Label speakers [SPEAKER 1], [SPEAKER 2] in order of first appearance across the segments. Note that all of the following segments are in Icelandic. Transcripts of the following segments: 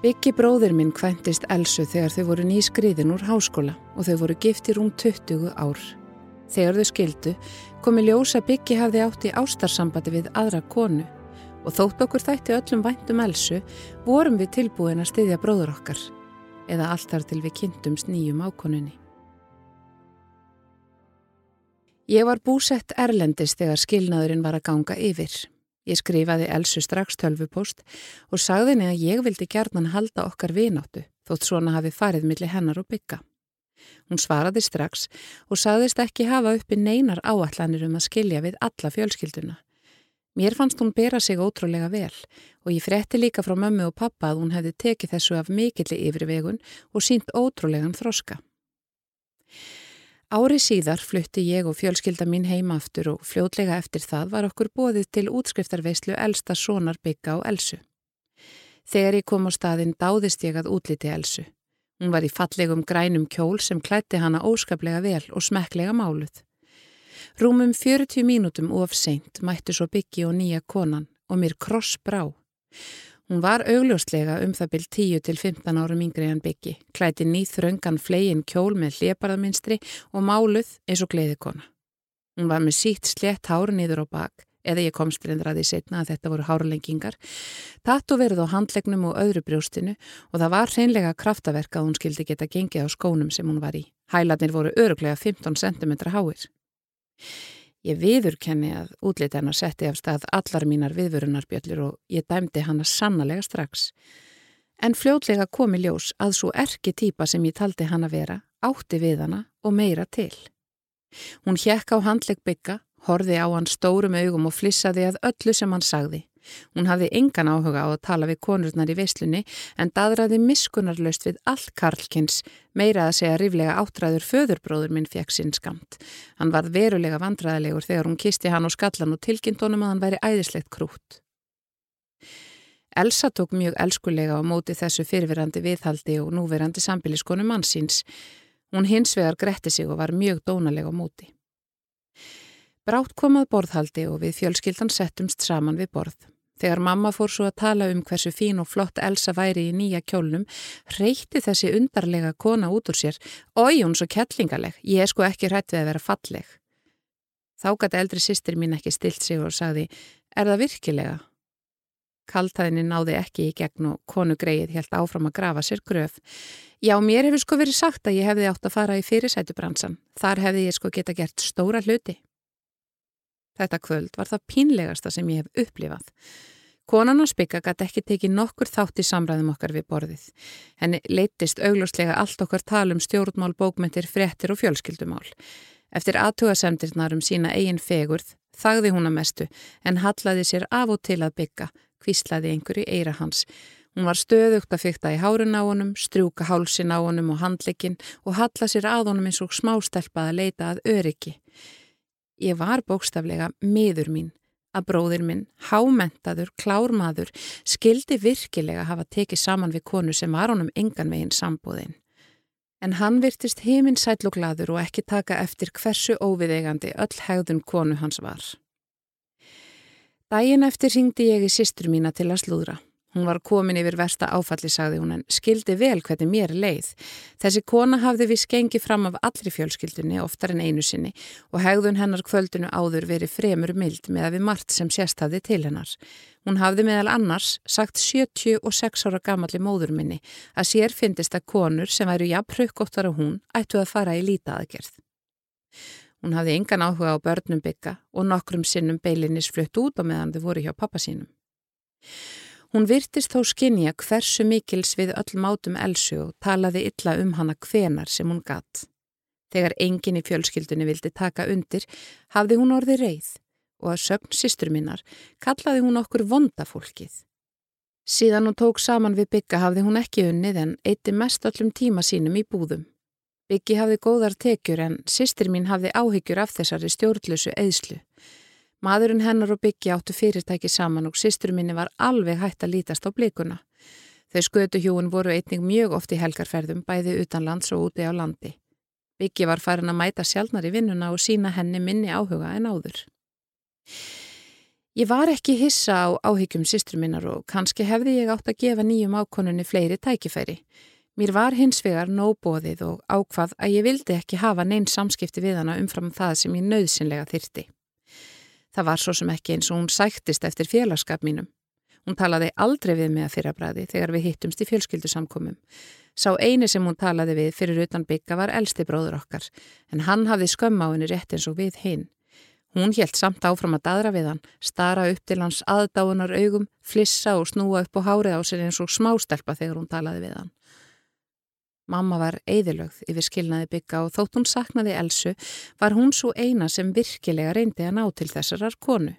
[SPEAKER 1] Byggi bróðir minn kvæntist Elsu þegar þau voru nýskriðin úr háskóla og þau voru giftir um 20 ár. Þegar þau skildu komi ljósa Byggi hafði átt í ástarsambandi við aðra konu og þótt okkur þætti öllum væntum Elsu vorum við tilbúin að styðja bróður okkar eða alltar til við kynntumst nýjum ákonunni. Ég var búsett erlendis þegar skilnaðurinn var að ganga yfir. Ég skrifaði Elsu strax tölvupost og sagði henni að ég vildi gerðan halda okkar vináttu þótt svona hafi farið millir hennar og bygga. Hún svaraði strax og sagðist ekki hafa uppi neinar áallanir um að skilja við alla fjölskylduna. Mér fannst hún bera sig ótrúlega vel og ég fretti líka frá mömmu og pappa að hún hefði tekið þessu af mikilli yfirvegun og sínt ótrúlegan þroska. Ári síðar flutti ég og fjölskylda mín heima aftur og fljótlega eftir það var okkur bóðið til útskriftarveislu elsta sonar bygga á Elsu. Þegar ég kom á staðin dáðist ég að útliti Elsu. Hún var í fallegum grænum kjól sem klætti hana óskaplega vel og smekklega máluð. Rúmum 40 mínútum of seint mættu svo byggi og nýja konan og mér kross brá. Hún var augljóslega um það byrj 10-15 árum yngri en byggi, klæti nýð þröngan flegin kjól með hliðbarðaminstri og máluð eins og gleiðikona. Hún var með sítt slett hár nýður á bak, eða ég komst reyndraði setna að þetta voru hárlengingar, tattu verið á handlegnum og öðru brjóstinu og það var hreinlega kraftaverk að hún skildi geta gengið á skónum sem hún var í. Hæladnir voru öruglega 15 cm háir. Ég viðurkenni að útliti hennar setti af stað allar mínar viðvörunarbjöllur og ég dæmdi hana sannlega strax. En fljótlega komi ljós að svo erki týpa sem ég taldi hann að vera átti við hana og meira til. Hún hjekk á handlegg bygga, horfi á hann stórum augum og flissaði að öllu sem hann sagði. Hún hafði engan áhuga á að tala við konurnar í veislunni en daðraði miskunarlaust við all Karlkins, meira að segja riflega áttræður föðurbróður minn fekk sinn skamt. Hann var verulega vandræðilegur þegar hún kisti hann á skallan og tilkynnt honum að hann væri æðislegt krút. Elsa tók mjög elskulega á móti þessu fyrirverandi viðhaldi og núverandi sambiliskonu mannsins. Hún hins vegar gretti sig og var mjög dónalega á móti. Brátt komað borðhaldi og við fjölskyldan settumst saman við borð. Þegar mamma fór svo að tala um hversu fín og flott Elsa væri í nýja kjólnum, reyti þessi undarlega kona út úr sér. Ói, hún svo kettlingaleg, ég er sko ekki hrætt við að vera falleg. Þá gæti eldri sýstir mín ekki stilt sig og sagði, er það virkilega? Kaltæðinni náði ekki í gegn og konu greið helt áfram að grafa sér gröf. Já, mér hefur sko verið sagt að ég hefði átt að fara í fyrirsætubransan. Þar hefði ég sko geta gert stóra hluti. Þetta kvöld var það pínlegasta sem ég hef upplifað. Konan á spikka gæti ekki tekið nokkur þátt í samræðum okkar við borðið. Henni leittist augljóslega allt okkar talum stjórnmál, bókmyndir, frettir og fjölskyldumál. Eftir aðtugasemdirnar um sína eigin fegurð þagði hún að mestu en hallaði sér af og til að bygga, kvíslaði einhverju eira hans. Hún var stöðugt að fykta í hárun á honum, strjúka hálsin á honum og handleikin og halla sér að honum eins og smástelpað að leita að öryggi. Ég var bókstaflega miður mín að bróðir minn, hámentaður, klármaður, skildi virkilega hafa tekið saman við konu sem var honum engan veginn sambúðin. En hann virtist heiminn sætl og gladur og ekki taka eftir hversu óviðegandi öll hegðun konu hans var. Dægin eftir ringdi ég í sýstur mína til að slúðra. Hún var komin yfir versta áfalli, sagði hún, en skildi vel hvernig mér leið. Þessi kona hafði við skengi fram af allri fjölskyldunni, oftar en einu sinni, og hegðun hennar kvöldinu áður verið fremur mild með að við margt sem sérstaði til hennar. Hún hafði meðal annars sagt 76 ára gamalli móður minni að sér fyndist að konur sem væru jafnprökkóttar á hún ættu að fara í lítaðagerð. Hún hafði engan áhuga á börnum bygga og nokkrum sinnum beilinis flutt út og meðan þau voru hjá pappasínum. Hún virtist þó skinja hversu mikils við öll mátum Elsu og talaði illa um hana hvenar sem hún gatt. Þegar enginn í fjölskyldunni vildi taka undir, hafði hún orði reið og að sögn sýstur minnar kallaði hún okkur vondafólkið. Síðan hún tók saman við Bygga hafði hún ekki unnið en eitti mest öllum tíma sínum í búðum. Byggi hafði góðar tekjur en sýstir mín hafði áhyggjur af þessari stjórnlösu eðslu. Maðurinn hennar og Byggi áttu fyrirtæki saman og sýstur minni var alveg hægt að lítast á blikuna. Þau skötu hjúin voru einnig mjög oft í helgarferðum bæði utanlands og úti á landi. Byggi var farin að mæta sjálfnar í vinnuna og sína henni minni áhuga en áður. Ég var ekki hissa á áhyggjum sýstru minnar og kannski hefði ég átt að gefa nýjum ákonunni fleiri tækifæri. Mér var hins vegar nóbóðið og ákvað að ég vildi ekki hafa neinn samskipti við hana umfram það sem ég nöðsynlega þyrti. Það var svo sem ekki eins og hún sættist eftir félagskap mínum. Hún talaði aldrei við mig að fyrrabræði þegar við hittumst í fjölskyldusamkomum. Sá eini sem hún talaði við fyrir utan bygga var elsti bróður okkar en hann hafði skömm á henni rétt eins og við hinn. Hún helt samt áfram að dadra við hann, stara upp til hans aðdáunar augum, flissa og snúa upp á hárið á sér eins og smástelpa þegar hún talaði við hann. Mamma var eðilögð yfir skilnaði bygga og þótt hún saknaði Elsu var hún svo eina sem virkilega reyndi að ná til þessarar konu.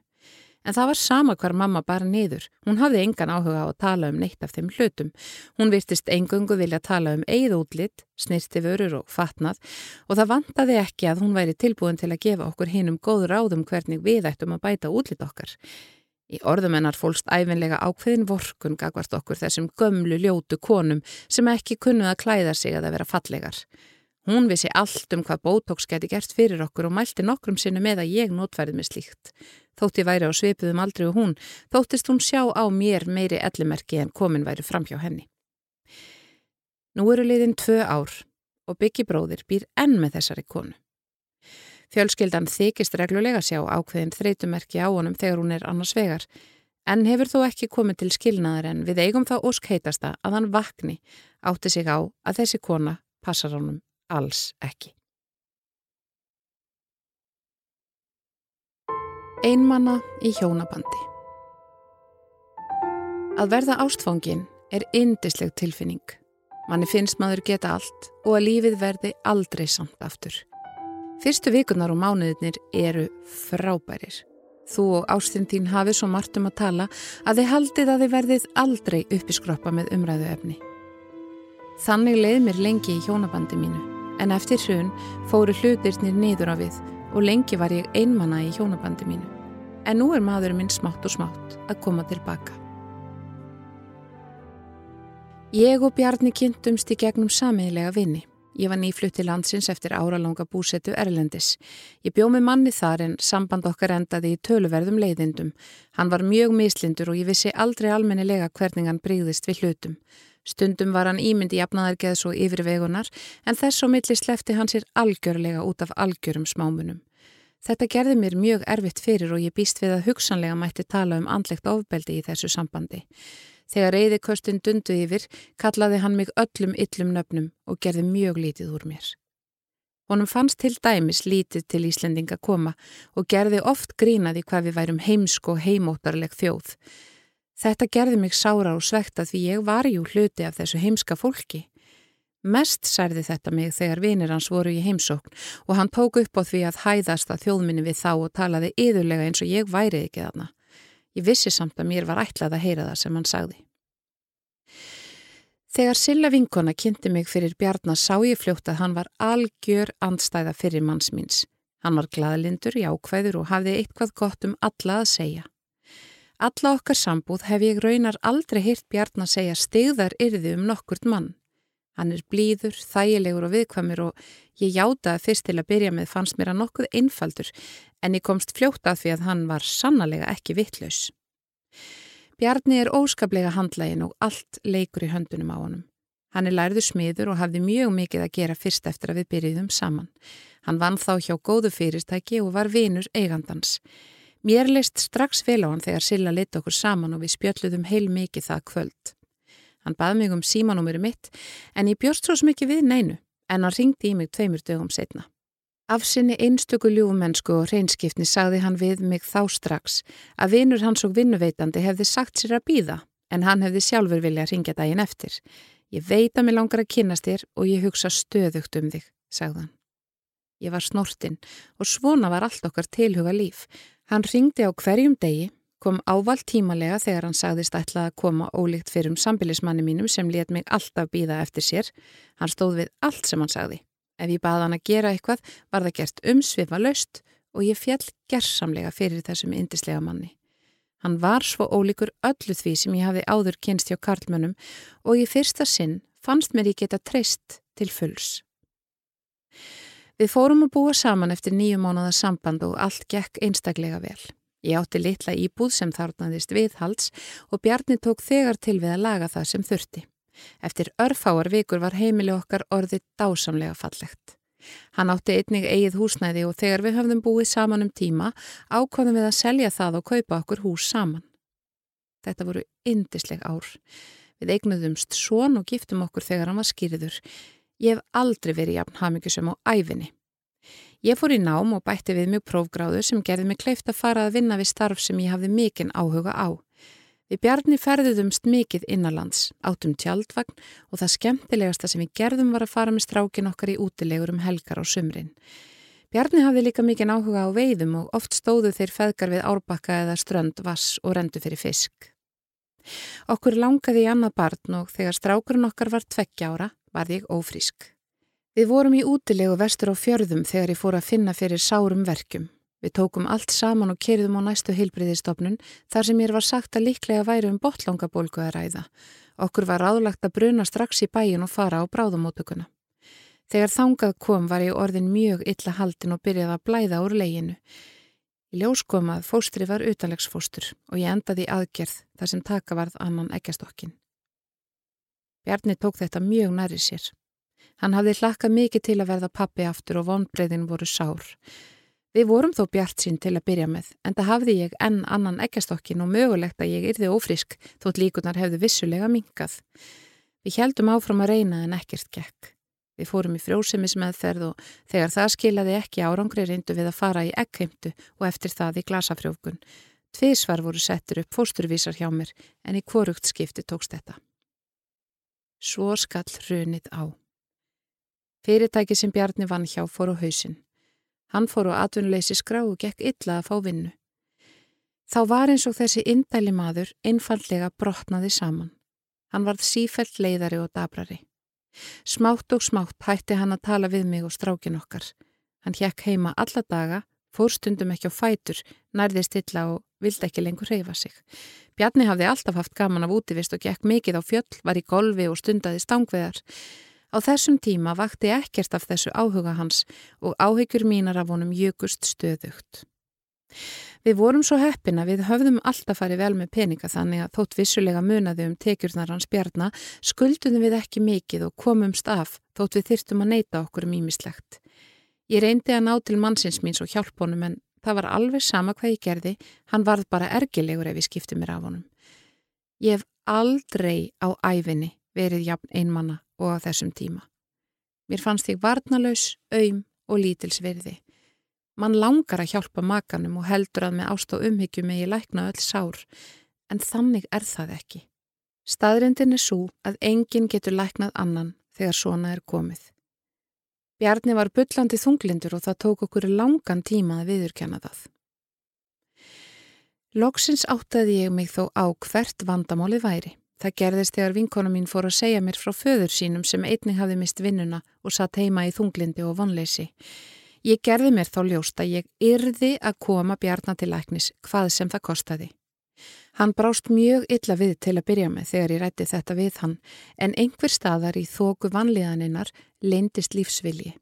[SPEAKER 1] En það var sama hvar mamma bara niður. Hún hafði engan áhuga á að tala um neitt af þeim hlutum. Hún virtist engungu vilja tala um eigðútlitt, snirti vörur og fatnað og það vantaði ekki að hún væri tilbúin til að gefa okkur hinn um góð ráðum hvernig við ættum að bæta útlitt okkar. Í orðumennar fólst æfinlega ákveðin vorkun gagvart okkur þessum gömlu ljótu konum sem ekki kunnuð að klæða sig að vera fallegar. Hún vissi allt um hvað Botox geti gert fyrir okkur og mælti nokkrum sinni með að ég notfærið með slíkt. Þótti væri á svipuðum aldrei og hún, þóttist hún sjá á mér meiri ellimerki en komin væri fram hjá henni. Nú eru liðin tvö ár og Byggi bróðir býr enn með þessari konu. Fjölskyldan þykist reglulega sjá ákveðin þreytumerki á honum þegar hún er annars vegar, en hefur þó ekki komið til skilnaðar en við eigum þá ósk heitasta að hann vakni átti sig á að þessi kona passar honum alls ekki. Einmanna í hjónabandi Að verða ástfangin er indisleg tilfinning. Manni finnst maður geta allt og að lífið verði aldrei samt aftur. Fyrstu vikunar og mánuðinir eru frábærir. Þú og ástinn þín hafið svo margt um að tala að þið haldið að þið verðið aldrei uppiskroppa með umræðu efni. Þannig leið mér lengi í hjónabandi mínu en eftir hrun fóru hlutirnir niður á við og lengi var ég einmanna í hjónabandi mínu. En nú er maðurinn minn smátt og smátt að koma tilbaka. Ég og Bjarni kynntumst í gegnum samiðilega vinni. Ég var nýflutt til landsins eftir áralanga búsetu Erlendis. Ég bjó með manni þar en samband okkar endaði í töluverðum leiðindum. Hann var mjög mislindur og ég vissi aldrei almennilega hvernig hann bríðist við hlutum. Stundum var hann ímyndi jafnaðargeðs og yfirvegunar en þess og milli slefti hann sér algjörlega út af algjörum smámunum. Þetta gerði mér mjög erfitt fyrir og ég býst við að hugsanlega mætti tala um andlegt ofbeldi í þessu sambandi. Þegar reyðiköstin dundu yfir kallaði hann mig öllum yllum nöfnum og gerði mjög lítið úr mér. Honum fannst til dæmis lítið til Íslendinga koma og gerði oft grínaði hvað við værum heimsk og heimóttarleg þjóð. Þetta gerði mig sára og svekta því ég var jú hluti af þessu heimska fólki. Mest særði þetta mig þegar vinir hans voru í heimsókn og hann tók upp á því að hæðast að þjóðminni við þá og talaði yðurlega eins og ég værið ekki þarna. Ég vissi samt að mér var ætlað að heyra það sem hann sagði. Þegar Silla vinkona kynnti mig fyrir Bjarnar sá ég fljótt að hann var algjör andstæða fyrir manns míns. Hann var glaðlindur, jákvæður og hafði eitthvað gott um alla að segja. Alla okkar sambúð hef ég raunar aldrei hýrt Bjarn að segja stigðar yrði um nokkurt mann. Hann er blíður, þægilegur og viðkvamir og ég játaði fyrst til að byrja með fannst mér að nokkuð einfaldur en ég komst fljótt að því að hann var sannlega ekki vittlaus. Bjarni er óskaplega handlægin og allt leikur í höndunum á honum. Hann er lærðu smiður og hafði mjög mikið að gera fyrst eftir að við byrjuðum saman. Hann vann þá hjá góðu fyrirstæki og var vinur eigandans. Mér leist strax vel á hann þegar Silla lit okkur saman og við spjöldluðum heil mikið það kvöld. Hann baði mig um símanúmuru mitt en ég björst svo smikið við neinu en hann ringdi í mig tveimur dögum setna. Af sinni einstöku ljúfumennsku og reynskipni sagði hann við mig þá strax að vinur hans og vinnuveitandi hefði sagt sér að býða en hann hefði sjálfur vilja að ringja daginn eftir. Ég veit að mér langar að kynast þér og ég hugsa stöðugt um þig, sagði hann. Ég var snortinn og svona var allt okkar tilhuga líf. Hann ringdi á hverjum degi, Kom ávald tímalega þegar hann sagðist ætlað að koma ólíkt fyrir um sambilismanni mínum sem let mig alltaf býða eftir sér. Hann stóð við allt sem hann sagði. Ef ég baði hann að gera eitthvað var það gert umsvifa löst og ég fjall gerðsamlega fyrir þessum indislega manni. Hann var svo ólíkur öllu því sem ég hafði áður kynst hjá Karlmönnum og í fyrsta sinn fannst mér ég geta treyst til fulls. Við fórum að búa saman eftir nýju mánuða samband og allt gekk einstaklega vel. Ég átti litla íbúð sem þárnaðist viðhalds og Bjarni tók þegar til við að laga það sem þurfti. Eftir örfáar vikur var heimili okkar orðið dásamlega fallegt. Hann átti einnig eigið húsnæði og þegar við höfðum búið saman um tíma ákvæðum við að selja það og kaupa okkur hús saman. Þetta voru indisleg ár. Við eignuðumst svon og giftum okkur þegar hann var skýriður. Ég hef aldrei verið jafn hafmyggisum á æfinni. Ég fór í nám og bætti við mjög prófgráðu sem gerði mig kleift að fara að vinna við starf sem ég hafði mikinn áhuga á. Við bjarni ferðuðumst mikið innanlands, átum tjaldvagn og það skemmtilegasta sem við gerðum var að fara með strákin okkar í útilegur um helgar á sumrin. Bjarni hafði líka mikinn áhuga á veiðum og oft stóðu þeir feðgar við árbakka eða strönd, vass og rendu fyrir fisk. Okkur langaði í annað barn og þegar strákurinn okkar var tveggja ára var ég ófrísk. Við vorum í útilegu vestur á fjörðum þegar ég fór að finna fyrir sárum verkjum. Við tókum allt saman og kerðum á næstu heilbriðistofnun þar sem ég var sagt að líklega væri um botlangabólgu að ræða. Okkur var ráðlagt að bruna strax í bæin og fara á bráðumótökuna. Þegar þangað kom var ég orðin mjög illa haldin og byrjaði að blæða úr leginu. Ljós kom að fóstri var utalegsfóstur og ég endaði í aðgerð þar sem taka varð annan ekkjastokkin. Bjarni tók þetta mjög næri sér. Hann hafði hlakkað mikið til að verða pappi aftur og vonbreyðin voru sár. Við vorum þó bjart sín til að byrja með, en það hafði ég enn annan ekkjastokkin og mögulegt að ég yrði ófrísk þótt líkunar hefðu vissulega mingað. Við heldum áfram að reyna en ekkert gekk. Við fórum í frjósemis meðferð og þegar það skilaði ekki árangri reyndu við að fara í ekkheimtu og eftir það í glasafrjókun. Tvísvar voru settur upp fósturvísar hjá mér en í korugt skipti tókst þetta. Svo skall hrunið á. Fyrirtæki sem Bjarni vann hjá fór á hausin. Hann fór á atvinnuleysi skrá og gekk illa að fá vinnu. Þá var eins og þessi indæli maður einfallega brotnaði saman. Hann varð sífælt leiðari og dabrari. Smátt og smátt hætti hann að tala við mig og strákin okkar. Hann hjekk heima alla daga, fór stundum ekki á fætur, nærði stilla og vildi ekki lengur reyfa sig. Bjarni hafði alltaf haft gaman af útivist og gekk mikið á fjöll, var í golfi og stundaði stangveðar. Á þessum tíma vakti ekkert af þessu áhuga hans og áhyggjur mínar af honum jökust stöðugt. Við vorum svo heppina við höfðum alltaf farið vel með peninga þannig að þótt vissulega munaði um tekjurnar hans bjarna skuldunum við ekki mikið og komumst af þótt við þyrtum að neyta okkur um ímislegt. Ég reyndi að ná til mannsins míns og hjálp honum en það var alveg sama hvað ég gerði, hann varð bara ergilegur ef ég skipti mér af honum. Ég hef aldrei á æfinni verið jafn einmanna og á þessum tíma. Mér fannst ég varnalös, auðm og lítilsverði. Mann langar að hjálpa makanum og heldur að með ást og umhyggju með ég lækna öll sár, en þannig er það ekki. Staðrindin er svo að enginn getur læknað annan þegar svona er komið. Bjarni var byllandi þunglindur og það tók okkur langan tíma að viðurkenna það. Lóksins áttaði ég mig þó á hvert vandamálið væri. Það gerðist þegar vinkona mín fór að segja mér frá föður sínum sem einnig hafði mist vinnuna og satt heima í þunglindi og vonleysi. Ég gerði mér þá ljóst að ég yrði að koma bjarnar til læknis hvað sem það kostaði. Hann brást mjög illa við til að byrja með þegar ég rætti þetta við hann en einhver staðar í þóku vanlíðaninnar leindist lífsvilji.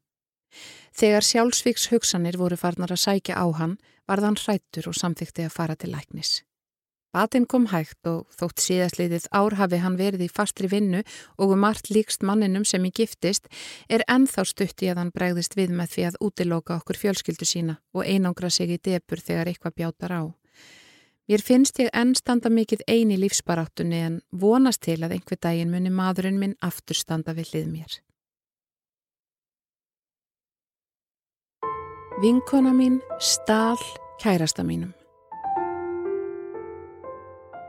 [SPEAKER 1] Þegar sjálfsvíks hugsanir voru farnar að sækja á hann var þann hrættur og samþykti að fara til læknis. Batinn kom hægt og þótt síðastliðið ár hafi hann verið í fastri vinnu og um margt líkst manninum sem í giftist er ennþá stutti að hann bregðist við með því að útiloka okkur fjölskyldu sína og einangra sig í debur þegar eitthvað bjátar á. Mér finnst ég enn standa mikið eini lífsbaráttunni en vonast til að einhver daginn muni maðurinn minn aftur standa við hlið mér. Vinkona mín stál kærasta mínum.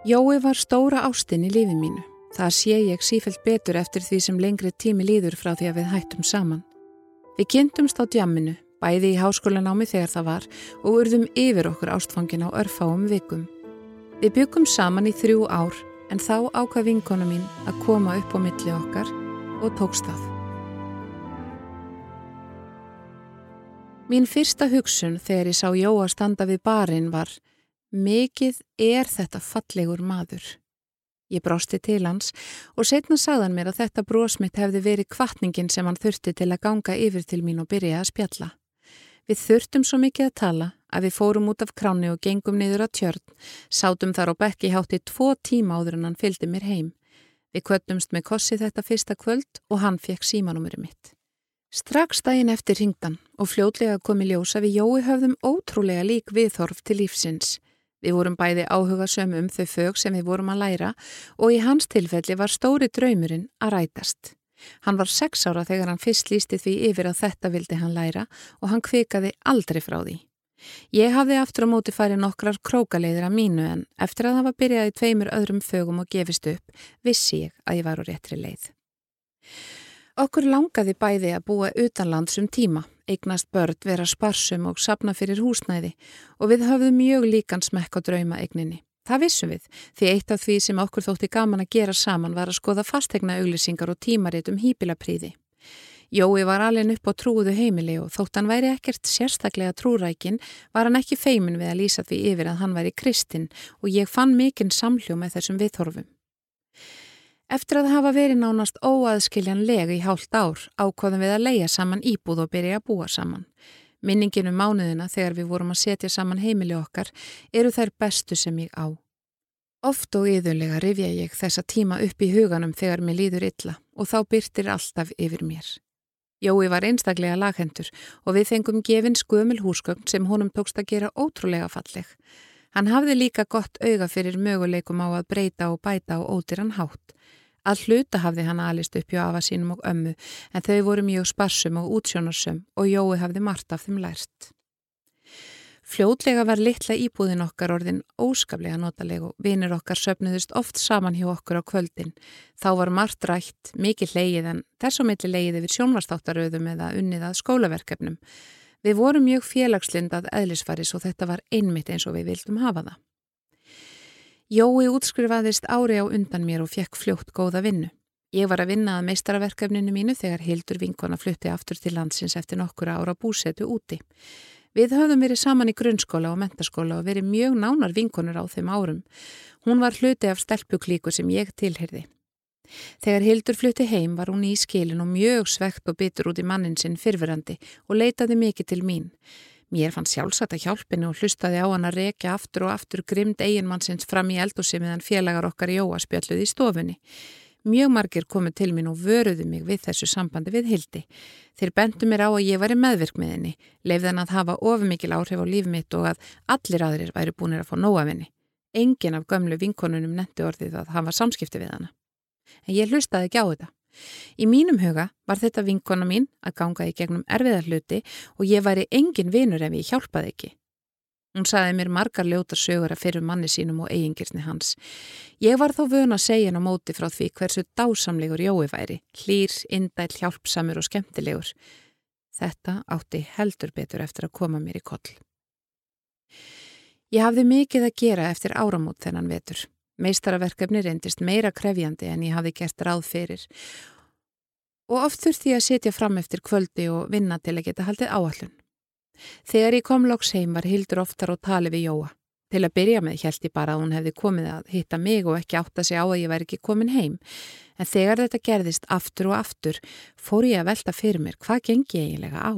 [SPEAKER 1] Jói var stóra ástinn í lífi mínu. Það sé ég sífælt betur eftir því sem lengri tími líður frá því að við hættum saman. Við kynntumst á djamminu, bæði í háskólanámi þegar það var og urðum yfir okkur ástfangin á örfáum vikum. Við byggum saman í þrjú ár en þá ákvað vinkona mín að koma upp á milli okkar og tókst það. Mín fyrsta hugsun þegar ég sá Jóa standa við barinn var Mikið er þetta fallegur maður. Ég brásti til hans og setna sagðan mér að þetta brósmitt hefði verið kvartningin sem hann þurfti til að ganga yfir til mín og byrja að spjalla. Við þurftum svo mikið að tala að við fórum út af kráni og gengum niður að tjörn, sátum þar á bekki hátti tvo tíma áður en hann fylgdi mér heim. Við kvöttumst með kossi þetta fyrsta kvöld og hann fekk símanúmeri mitt. Strax daginn eftir hringdan og fljótlega kom í ljósa við Jói höfðum ótrúlega lík viðþorf til lífsins. Við vorum bæði áhuga sömu um þau fög sem við vorum að læra og í hans tilfelli var stóri draumurinn að rætast. Hann var sex ára þegar hann fyrst lísti því yfir að þetta vildi hann læra og hann kvikaði aldrei frá því. Ég hafði aftur á móti farið nokkrar krókaleiðir að mínu en eftir að það var byrjaði tveimur öðrum fögum og gefist upp, vissi ég að ég var á réttri leið. Okkur langaði bæði að búa utanlands um tíma, eignast börn, vera sparsum og sapna fyrir húsnæði og við höfðum mjög líkan smekk á drauma eigninni. Það vissum við, því eitt af því sem okkur þótti gaman að gera saman var að skoða fastegna auglýsingar og tímaritt um hýpilapríði. Jói var alveg upp á trúðu heimili og þótt hann væri ekkert sérstaklega trúrækin var hann ekki feimin við að lýsa því yfir að hann væri kristinn og ég fann mikinn samhljó með þessum viðhorfum. Eftir að hafa verið nánast óaðskiljanlega í hálft ár ákvaðum við að leia saman íbúð og byrja að búa saman. Minningin um mánuðina þegar við vorum að setja saman heimili okkar eru þær bestu sem ég á. Oft og yðurlega rifja ég þessa tíma upp í huganum þegar mér líður illa og þá byrtir alltaf yfir mér. Jói var einstaklega laghendur og við fengum gefin skumil húsgögn sem honum tókst að gera ótrúlega falleg. Hann hafði líka gott auga fyrir möguleikum á að breyta og bæta og ótirann hátt. Að hluta hafði hann alist upp hjá afa sínum og ömmu en þau voru mjög sparsum og útsjónarsum og Jói hafði margt af þeim lært. Fljótlega var litla íbúðin okkar orðin óskaplega notaleg og vinir okkar söpnuðist oft saman hjá okkur á kvöldin. Þá var margt rætt, mikið leið en þess og milli leiði við sjónvastáttaröðum eða unnið að skólaverkefnum. Við vorum mjög félagslyndað eðlisfaris og þetta var einmitt eins og við vildum hafa það. Jói útskrifaðist ári á undan mér og fekk fljótt góða vinnu. Ég var að vinna að meistaraverkefninu mínu þegar Hildur vinkona flutti aftur til landsins eftir nokkura ára búsetu úti. Við höfðum verið saman í grunnskóla og mentaskóla og verið mjög nánar vinkonur á þeim árum. Hún var hluti af stelpuklíku sem ég tilherði. Þegar Hildur flutti heim var hún í skilin og mjög svegt og bitur út í mannin sinn fyrfirandi og leitaði mikið til mín. Mér fann sjálfsagt að hjálpinu og hlustaði á hann að rekja aftur og aftur grimd eiginmannsins fram í eldúsi meðan félagar okkar í óaspjalluði í stofunni. Mjög margir komið til mín og vöruðu mig við þessu sambandi við Hildi. Þeir bendu mér á að ég væri meðvirk með henni, leifðan að hafa ofumikil áhrif á líf mitt og að allir aðrir væri búinir að fá nóa af henni. Engin af gömlu vinkonunum netti orðið að hafa samskipti við hana. En ég hlustaði ekki á þetta. Í mínum huga var þetta vinkona mín að ganga í gegnum erfiðar hluti og ég væri engin vinur ef ég hjálpaði ekki. Hún saði mér margar ljóta sögur að fyrir manni sínum og eigingirni hans. Ég var þó vöna að segja henn á móti frá því hversu dásamlegur Jói væri, hlýr, indæl, hjálpsamur og skemmtilegur. Þetta átti heldur betur eftir að koma mér í koll. Ég hafði mikið að gera eftir áramót þennan vetur. Meistaraverkefni reyndist meira krefjandi en ég hafi gert ráð fyrir og oft þurfti ég að setja fram eftir kvöldi og vinna til að geta haldið áallun. Þegar ég kom loks heim var Hildur oftar og tali við Jóa. Til að byrja með held ég bara að hún hefði komið að hitta mig og ekki átta sig á að ég væri ekki komin heim. En þegar þetta gerðist aftur og aftur fór ég að velta fyrir mér hvað gengi eiginlega á.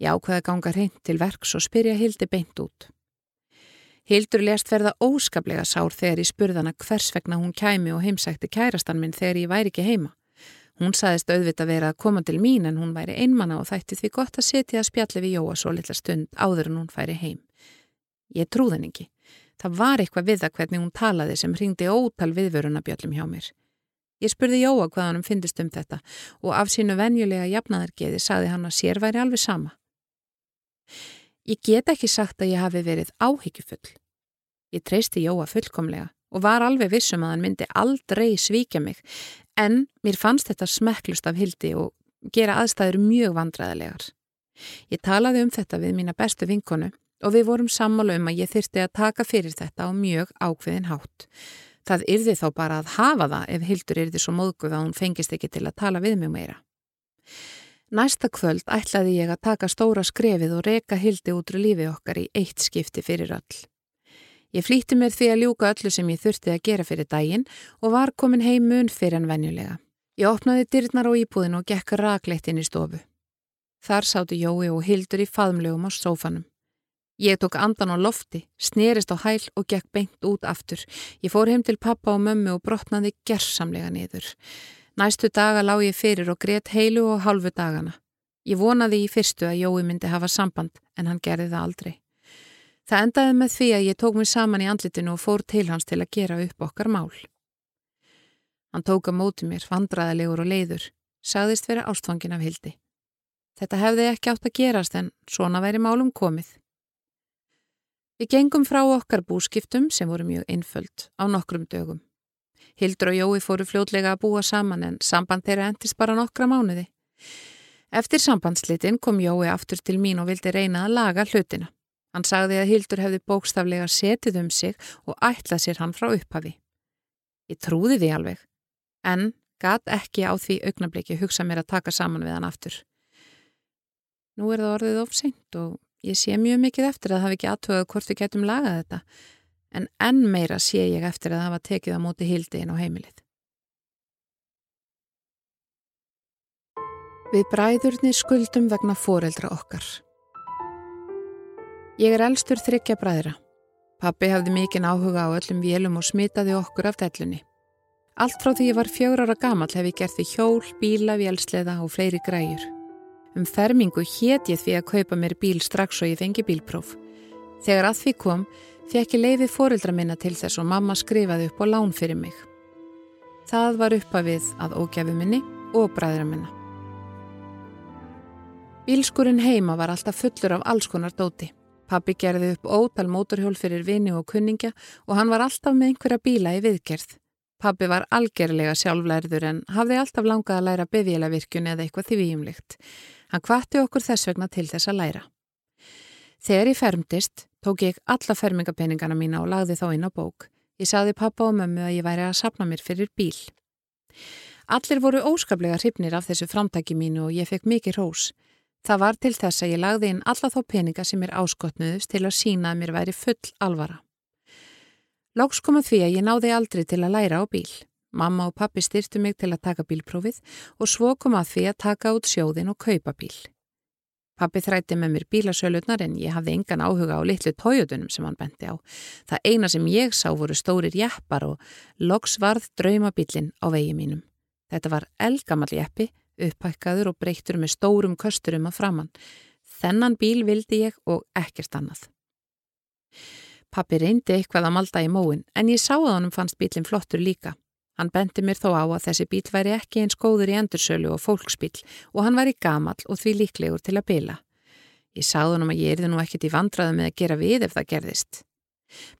[SPEAKER 1] Ég ákveði að ganga hreint til verks og spyrja Hildi beint út. Hildur lest verða óskaplega sár þegar ég spurðana hvers vegna hún kæmi og heimsækti kærastan minn þegar ég væri ekki heima. Hún saðist auðvita verið að koma til mín en hún væri einmanna og þætti því gott að setja að spjalli við Jóa svo litla stund áður en hún færi heim. Ég trúðan ekki. Það var eitthvað við það hvernig hún talaði sem hringdi ótal viðvörunabjöllum hjá mér. Ég spurði Jóa hvað hann finnist um þetta og af sínu venjulega jafnaðargeði saði hann að sér væri alveg sama. Ég get ekki sagt að ég hafi verið áhyggjufull. Ég treysti Jóa fullkomlega og var alveg vissum að hann myndi aldrei svíkja mig en mér fannst þetta smekklust af hildi og gera aðstæður mjög vandræðilegar. Ég talaði um þetta við mína bestu vinkonu og við vorum sammála um að ég þyrsti að taka fyrir þetta á mjög ákveðin hátt. Það yrði þá bara að hafa það ef Hildur yrði svo móðguð að hún fengist ekki til að tala við mjög meira. Næsta kvöld ætlaði ég að taka stóra skrefið og reka Hildi útrú lífi okkar í eitt skipti fyrir öll. Ég flýtti mér því að ljúka öllu sem ég þurfti að gera fyrir daginn og var komin heim mun fyrir en venjulega. Ég opnaði dyrnar á íbúðin og gekk rakleitt inn í stofu. Þar sátu Jói og Hildur í faðmlegum á sófanum. Ég tók andan á lofti, snerist á hæl og gekk beint út aftur. Ég fór heim til pappa og mömmu og brotnaði gerðsamlega niður. Næstu daga lág ég fyrir og greitt heilu og halvu dagana. Ég vonaði í fyrstu að Jói myndi hafa samband en hann gerði það aldrei. Það endaði með því að ég tók mér saman í andlitinu og fór til hans til að gera upp okkar mál. Hann tók að móti mér, vandraðalegur og leiður, sagðist vera ástfangin af hildi. Þetta hefði ekki átt að gerast en svona væri málum komið. Við gengum frá okkar búskiptum sem voru mjög einföld á nokkrum dögum. Hildur og Jói fóru fljótlega að búa saman en samband þeirra endist bara nokkra mánuði. Eftir sambandslitin kom Jói aftur til mín og vildi reyna að laga hlutina. Hann sagði að Hildur hefði bókstaflega setið um sig og ætlað sér hann frá upphafi. Ég trúði því alveg, en gat ekki á því augnabliki hugsa mér að taka saman við hann aftur. Nú er það orðið ofseint og ég sé mjög mikið eftir að það hafi ekki aðtöðað hvort við getum lagað þetta, en enn meira sé ég eftir að hafa tekið á móti Hildi inn á heimilið. Við bræðurnir skuldum vegna foreldra okkar. Ég er elstur þryggja bræðra. Pappi hafði mikinn áhuga á öllum vélum og smitaði okkur af dellunni. Allt frá því ég var fjögur ára gamal hef ég gert því hjól, bíla, vélsleða og fleiri græjur. Um fermingu hétt ég því að kaupa mér bíl strax og ég fengi bílpróf. Þegar að því kom, fekk ég leiði fórildra minna til þess og mamma skrifaði upp á lán fyrir mig. Það var uppafið að ógjafi minni og bræðra minna. Bílskurinn heima var alltaf fullur af alls konar dóti. Pappi gerði upp ótal mótorhjól fyrir vini og kunningja og hann var alltaf með einhverja bíla í viðgerð. Pappi var algerlega sjálflærður en hafði alltaf langað að læra beðjelavirkjun eða eitthvað því výjumlikt. Hann kvatti okkur þess vegna til þess að læra. Þegar ég fermtist, tók ég alla fermingapenningana mína og lagði þá inn á bók. Ég saði pappa og mömmu að ég væri að sapna mér fyrir bíl. Allir voru óskaplega hrifnir af þessu framtæki mínu og ég fekk mikið rós. Það var til þess að ég lagði inn alla þá peninga sem er áskotnuðust til að sína að mér væri full alvara. Lóks kom að því að ég náði aldrei til að læra á bíl. Mamma og pappi styrtu mig til að taka bílprófið og svo kom að því að taka út sjóðin og kaupa bíl. Pappi þrætti með mér bílasölutnar en ég hafði engan áhuga á litlu tójutunum sem hann benti á. Það eina sem ég sá voru stórir jeppar og loks varð draumabílin á vegi mínum. Þetta var elgamall jeppi upphækkaður og breyttur með stórum kösturum að framann. Þennan bíl vildi ég og ekkert annað. Pappi reyndi eitthvað að malda í móin en ég sá að honum fannst bílinn flottur líka. Hann bendi mér þó á að þessi bíl væri ekki eins góður í endursölu og fólksbíl og hann var í gamal og því líklegur til að bila. Ég sáð honum að ég erði nú ekkert í vandraðu með að gera við ef það gerðist.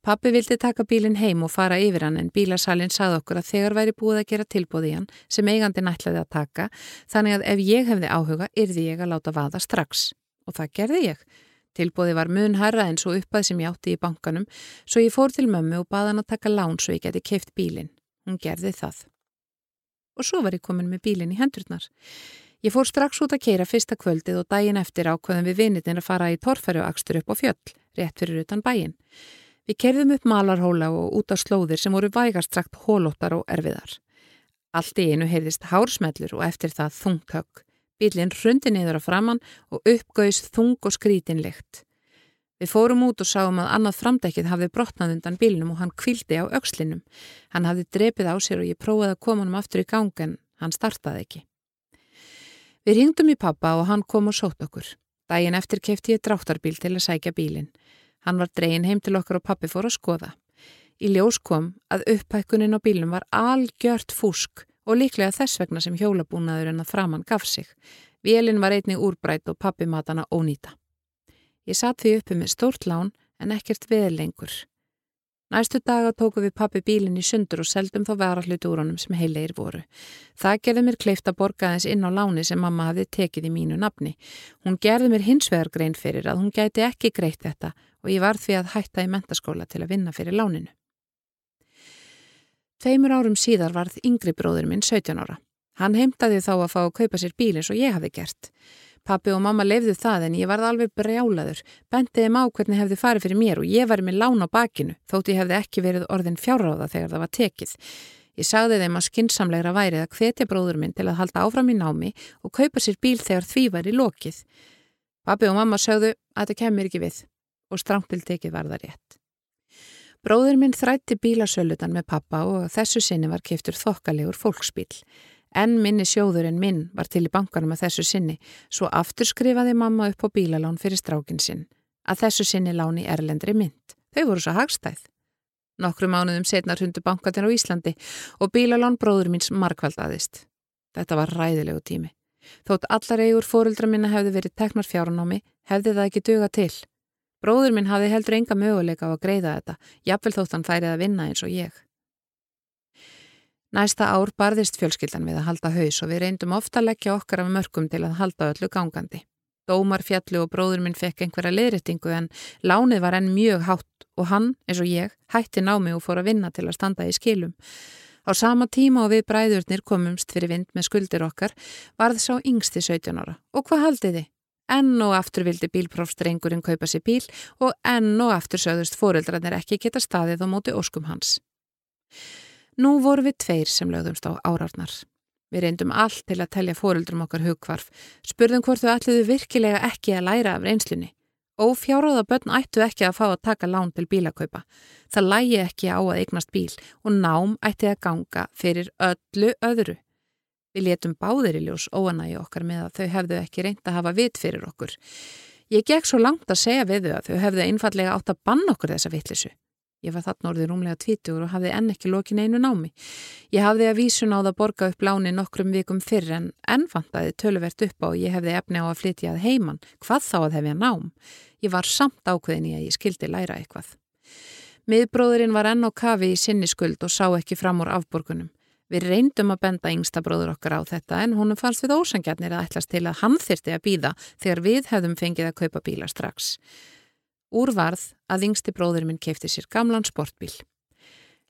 [SPEAKER 1] Pappi vildi taka bílinn heim og fara yfir hann en bílasalinn sagði okkur að þegar væri búið að gera tilbúði hann sem eigandi nætlaði að taka þannig að ef ég hefði áhuga yrði ég að láta vaða strax. Og það gerði ég. Tilbúði var mun herra en svo uppað sem ég átti í bankanum svo ég fór til mömmu og baði hann að taka lán svo ég geti keift bílinn. Hún gerði það. Og svo var ég komin með bílinn í hendurnar. Ég fór strax út að keira fyrsta kvöldið og daginn eftir ákveðum við vinnitin að fara í torfæruakstur upp á fjöll, rétt fyrir utan bæin. Við kerðum upp malarhóla og út á slóðir sem voru vægarstrakt hólóttar og erfiðar. Allt í einu heyrðist hársmellur og eftir það þungtökk. Bílinn hrundi niður á framann og uppgauðs þung og skrítinlegt. Við fórum út og sáum að annað framdækið hafði brotnað undan bílnum og hann kvildi á aukslinum. Hann hafði drepið á sér og ég prófaði að koma hann aftur í gang en hann startaði ekki. Við ringdum í pappa og hann kom og sótt okkur. Dægin eftir kefti ég dráttarbíl til að sækja bílinn. Hann var dreyin heim til okkar og pappi fór að skoða. Í ljós kom að upphækkunin á bílum var algjört fúsk og líklega þess vegna sem hjólabúnaður en að framann gaf sig. Vélinn var einnig úrbrætt og pappi matana ónýta. Ég satt því uppi með stórt lán en ekkert veð lengur. Næstu daga tóku við pappi bílinn í sundur og seldum þá varallutu úr honum sem heilegir voru. Það gerði mér kleift að borga þess inn á láni sem mamma hafði tekið í mínu nafni. Hún gerði mér hinsvegar grein fyrir að hún gæti ekki greitt þetta og ég var því að hætta í mentaskóla til að vinna fyrir láninu. Tveimur árum síðar varð yngri bróður minn 17 ára. Hann heimtaði þá að fá að kaupa sér bíl eins og ég hafi gert. Pappi og mamma lefðu það en ég varð alveg brjálaður, bendiði má hvernig hefði farið fyrir mér og ég var með lán á bakinu þótt ég hefði ekki verið orðin fjárráða þegar það var tekið. Ég sagði þeim að skinsamlegra værið að hvetja bróður minn til að halda áfram í námi og kaupa sér bíl þegar því var í lokið. Pappi og mamma sögðu að þetta kemur ekki við og strámpiltekið var það rétt. Bróður minn þrætti bílasölutan með pappa og þessu sinni var keftur þokkalegur fólksbíl. En minni sjóður en minn var til í bankanum að þessu sinni, svo aftur skrifaði mamma upp á bílalán fyrir strákin sinn, að þessu sinni láni erlendri mynd. Þau voru svo hagstæð. Nokkru mánuðum setnar hundu bankatin á Íslandi og bílalán bróður míns markvaldaðist. Þetta var ræðilegu tími. Þótt allar eigur fóruldra minna hefði verið teknar fjáranámi, hefði það ekki duga til. Bróður minn hafði heldur enga möguleika á að greiða þetta, jafnvel þótt hann færið að vinna eins og ég. Næsta ár barðist fjölskyldan við að halda haus og við reyndum ofta að leggja okkar af mörgum til að halda öllu gangandi. Dómar fjallu og bróður minn fekk einhverja liðrættingu en lánið var enn mjög hátt og hann, eins og ég, hætti námi og fór að vinna til að standa í skilum. Á sama tíma og við bræðurnir komumst fyrir vind með skuldir okkar varð sá yngsti 17 ára. Og hvað haldið þið? Enn og aftur vildi bílprófstrengurinn kaupa sér bíl og enn og aftur sögðust fóreldrarnir ekki geta staðið á móti óskum hans. Nú voru við tveir sem lögðumst á árarnar. Við reyndum allt til að telja fóruldrum okkar hugkvarf, spurðum hvort þau ætluðu virkilega ekki að læra af reynslunni. Ófjáráða börn ættu ekki að fá að taka lán til bílakaupa. Það lægi ekki á að eignast bíl og nám ætti að ganga fyrir öllu öðru. Við letum báðir í ljós óanægi okkar með að þau hefðu ekki reynd að hafa vit fyrir okkur. Ég gekk svo langt að segja við þau að þau hefðu einfallega átt að banna okkur þessa vittlisu. Ég var þarna orðið rúmlega tvítugur og hafði enn ekki lokin einu námi. Ég hafði að vísun á það borga upp láni nokkrum vikum fyrr en ennfantaði töluvert upp á og ég hefði efni á að flytja að heiman. Hvað þá að hef ég nám? Ég var samt ákveðin í að ég skildi læra eitthvað. Miðbróðurinn var enn á kafi í sinni skuld og sá ekki fram úr afborgunum. Við reyndum að benda yngsta bróður okkar á þetta en honum fannst við ósangjarnir að ætlas til að hann þyrti að býða þegar við hefðum fengið að kaupa bíla strax. Úrvarð að yngsti bróður minn keipti sér gamlan sportbíl.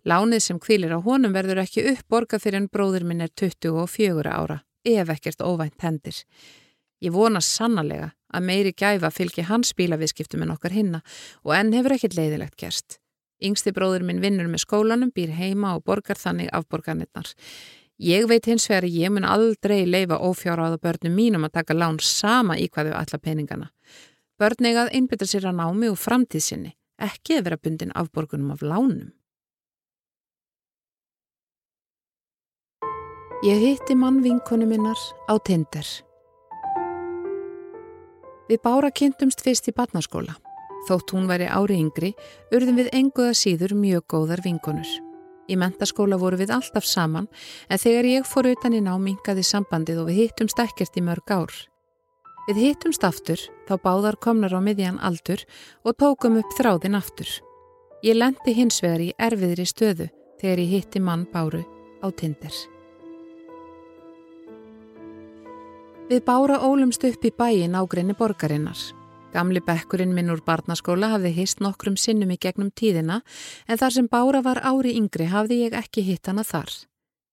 [SPEAKER 1] Lánið sem kvílir á honum verður ekki uppborga fyrir en bróður minn er 24 ára, ef ekkert óvænt hendir. Ég vona sannarlega að meiri gæfa fylgi hans bílaviðskiptum en okkar hinna og enn hefur ekkert leiðilegt gerst. Yngsti bróður minn vinnur með skólanum, býr heima og borgar þannig afborgarnirnar. Ég veit hins vegar ég mun aldrei leifa ófjáráða börnum mínum að taka lán sama í hvað þau alla peningana. Börn eigað einbytta sér að námi og framtíðsynni, ekki að vera bundin afborgunum af lánum. Ég hitti mann vinkonu minnar á Tinder. Við bára kynntumst fyrst í barnaskóla. Þótt hún væri ári yngri, urðum við enguða síður mjög góðar vinkonur. Í mentaskóla voru við alltaf saman, en þegar ég fór utan í námingaði sambandið og við hittumst ekkert í mörg ár. Við hittumst aftur, þá báðar komnar á miðjan aldur og tókum upp þráðin aftur. Ég lendi hins vegar í erfiðri stöðu þegar ég hitti mann Báru á Tinder. Við Bára ólumst upp í bæin ágrinni borgarinnar. Gamli bekkurinn minn úr barnaskóla hafði hist nokkrum sinnum í gegnum tíðina en þar sem Bára var ári yngri hafði ég ekki hitt hana þar.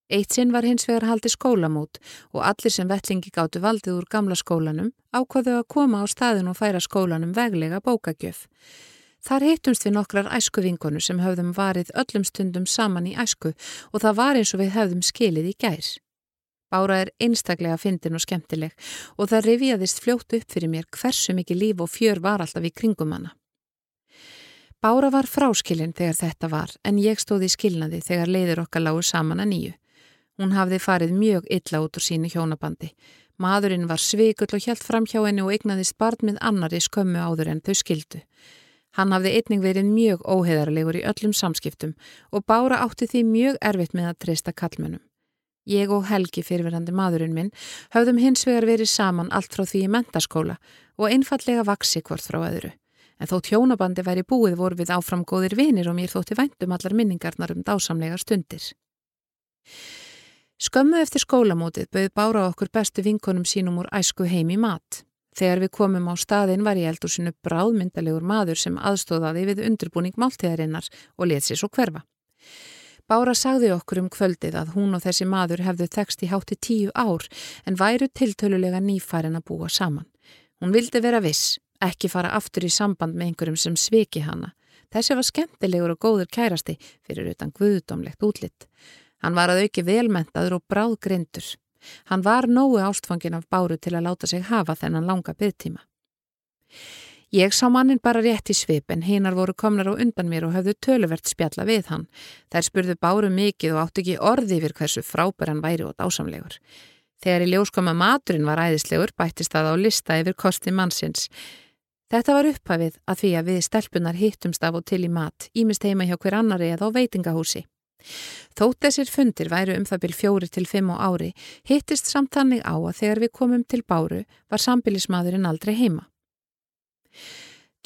[SPEAKER 1] Eitt sinn var hins vegar haldi skólamót og allir sem vellingi gáttu valdið úr gamla skólanum ákvaðu að koma á staðin og færa skólanum veglega bókagjöf. Þar hittumst við nokkrar æsku vinkonu sem höfðum varið öllum stundum saman í æsku og það var eins og við höfðum skilið í gær. Bára er einstaklega fyndin og skemmtileg og það reviðist fljótt upp fyrir mér hversu mikið líf og fjör var alltaf í kringum hana. Bára var fráskilin þegar þetta var en ég stóði í skilnaði þegar leiður okkar lágur saman að nýju. Hún hafði farið mjög illa út úr sínu hjónabandi. Maðurinn var svikull og hjælt fram hjá henni og eignaðist barn með annari skömmu áður en þau skildu. Hann hafði einning verið mjög óheðarlegur í öllum samskiptum og bára átti því mjög erfitt með að treysta kallmönum. Ég og Helgi fyrirverandi maðurinn minn höfðum hins vegar verið saman allt frá því í mentaskóla og einfallega vaksi hvort frá öðru. en þó tjónabandi væri búið voru við áfram góðir vinir og mér þótti væntum allar minningarnar um dásamlega stundir. Skömmu eftir skólamótið bauð bára okkur bestu vinkonum sínum úr æsku heim í mat. Þegar við komum á staðin var ég eldur sinu bráðmyndalegur maður sem aðstóðaði við undirbúning máltíðarinnar og let sér svo hverfa. Bára sagði okkur um kvöldið að hún og þessi maður hefðu þekst í hátti tíu ár en væru tiltölulega nýfærin að búa saman. Hún vildi vera viss, ekki fara aftur í samband með einhverjum sem sviki hana. Þessi var skemmtilegur og góður kærasti fyrir utan guðdómlegt útlitt. Hann var að auki velmentaður og bráðgrindur. Hann var nógu ástfangin af báru til að láta sig hafa þennan langa byggtíma. Ég sá mannin bara rétt í svip en hinnar voru komnar á undan mér og höfðu töluvert spjalla við hann. Þær spurðu báru mikið og átt ekki orði yfir hversu frábær hann væri og dásamlegur. Þegar í ljóskoma maturinn var æðislegur bættist það á lista yfir kosti mannsins. Þetta var upphafið að því að við stelpunar hittumst af og til í mat, ímist heima hjá hver annari eða á veitingahúsi. Þótt þessir fundir væru um það byrj fjóri til fimm á ári, hittist samt þannig á að þegar við komum til báru var sambilismadurinn aldrei heima.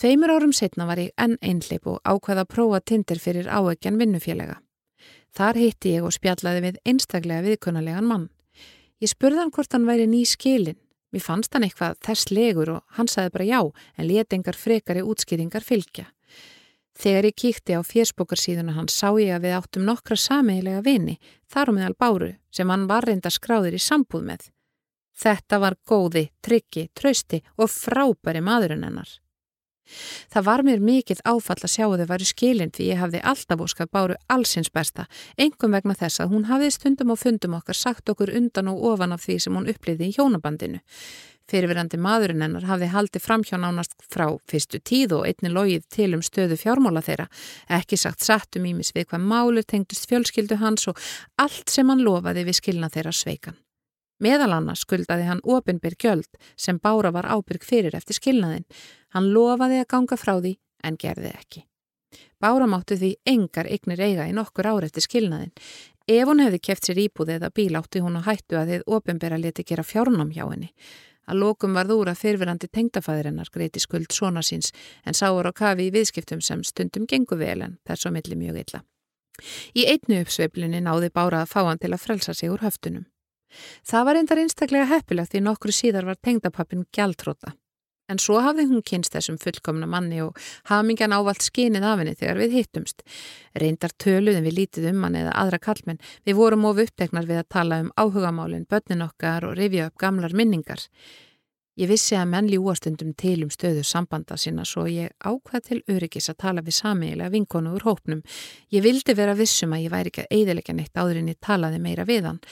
[SPEAKER 1] Tveimur árum setna var ég enn einleip og ákvaða að prófa tindir fyrir áegjan vinnufélaga. Þar hitti ég og spjallaði við einstaklega viðkunnalegan mann. Ég spurði hann hvort hann væri ný skilin. Mér fannst hann eitthvað þess legur og hann sagði bara já en letingar frekari útskýringar fylgja. Þegar ég kíkti á fjersbókarsíðuna hann sá ég að við áttum nokkra sameigilega vini, þar og meðal báru, sem hann var reynda skráðir í sambúð með. Þetta var góði, tryggi, trausti og frábæri maðurinn hennar. Það var mér mikill áfall að sjá að þau væri skilin því ég hafði alltaf óskað báru allsins besta, engum vegna þess að hún hafði stundum og fundum okkar sagt okkur undan og ofan af því sem hún uppliði í hjónabandinu. Fyrirverandi maðurinn hennar hafði haldið framhjá nánast frá fyrstu tíð og einni logið til um stöðu fjármála þeirra, ekki sagt satt um ímis við hvað málu tengdust fjölskyldu hans og allt sem hann lofaði við skilna þeirra sveikan. Meðal annars skuldaði hann ofinbyrg gjöld sem Bára var ábyrg fyrir eftir skilnaðin. Hann lofaði að ganga frá því en gerði ekki. Bára máttu því engar eignir eiga í nokkur ára eftir skilnaðin. Ef hún hefði keft sér íbúð eða bíl átti hún að hættu að þið ofinbyrra leti gera fjárnám hjá henni. Að lókum var þúra fyrfirandi tengdafæðirinnar greiti skuld svona síns en sáur á kafi í viðskiptum sem stundum gengu vel en þess að milli mjög illa. Í einnu uppsveiflinni náði Bára að fá hann til að frelsa sig úr höftunum. Það var endar einstaklega heppilegt því nokkru síðar var tengdapappin gjaldróta. En svo hafði hún kynst þessum fullkomna manni og hafmingjan ávalt skinið af henni þegar við hittumst. Reyndar töluðum við lítið um hann eða aðra kallmenn. Við vorum of uppteknar við að tala um áhugamálinn, börnin okkar og rifja upp gamlar minningar. Ég vissi að menn ljúastundum til um stöðu sambanda sinna svo ég ákvað til öryggis að tala við samiðilega vinkonu úr hópnum. Ég vildi vera vissum að ég væri ekki að eidilegja neitt áður en ég talaði meira við hann.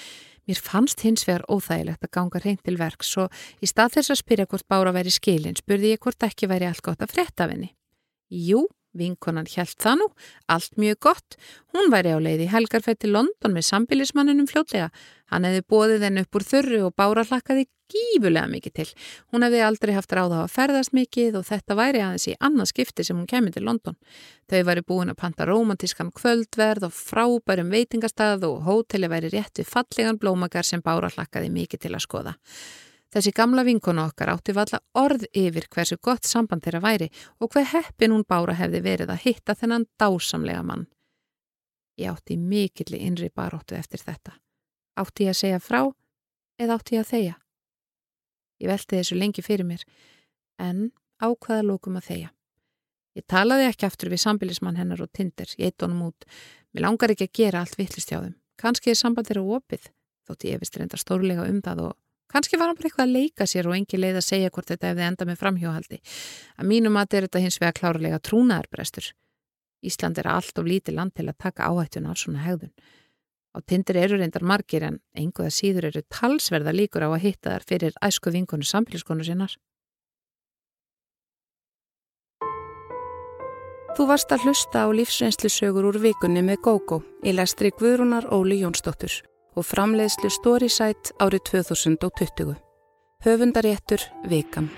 [SPEAKER 1] Mér fannst hins vegar óþægilegt að ganga reynd til verks og í stað þess að spyrja hvort Bára væri skilin spurði ég hvort ekki væri allt gott að fretta af henni. Jú, vinkonan hjælt það nú, allt mjög gott. Hún væri á leiði helgarfætt til London með sambilismannunum fljótlega. Hann hefði bóðið henn upp úr þurru og Bára hlakkaði gífulega mikið til. Hún hefði aldrei haft ráða á að ferðast mikið og þetta væri aðeins í annað skipti sem hún kemur til London. Þau væri búin að panta romantískan kvöldverð og frábærum veitingastað og hóteli væri rétt við fallegan blómakar sem Bára hlakkaði mikið til að skoða. Þessi gamla vinkonu okkar átti valla orð yfir hversu gott samband þeirra væri og hver heppin hún bára hefði verið að hitta þennan dásamlega mann. Ég átti mikilli innri baróttu eftir þetta. Átti ég að segja frá eða átti ég að þeia? Ég velti þessu lengi fyrir mér en ákvaða lókum að þeia. Ég talaði ekki aftur við sambilismann hennar og tindir, ég eitt honum út. Mér langar ekki að gera allt vittlist hjá þeim. Kanski er samband þeirra opið, þótt ég vist reynda stórlega um það og Kanski var hann bara eitthvað að leika sér og engi leið að segja hvort þetta hefði enda með framhjóhaldi. Að mínum að þetta hins vega klárlega trúnaðarbrestur. Ísland er allt of lítið land til að taka áhættuna á svona hegðun. Á tindir eru reyndar margir en einhverða síður eru talsverða líkur á að hitta þar fyrir æsku vinkonu samfélskonu sinnar. Þú varst að hlusta á lífsreynslusögur úr vikunni með GóGó í lestri Guðrúnar Óli Jónsdóttur og framleiðslu Storysight árið 2020. Höfundaréttur Vikam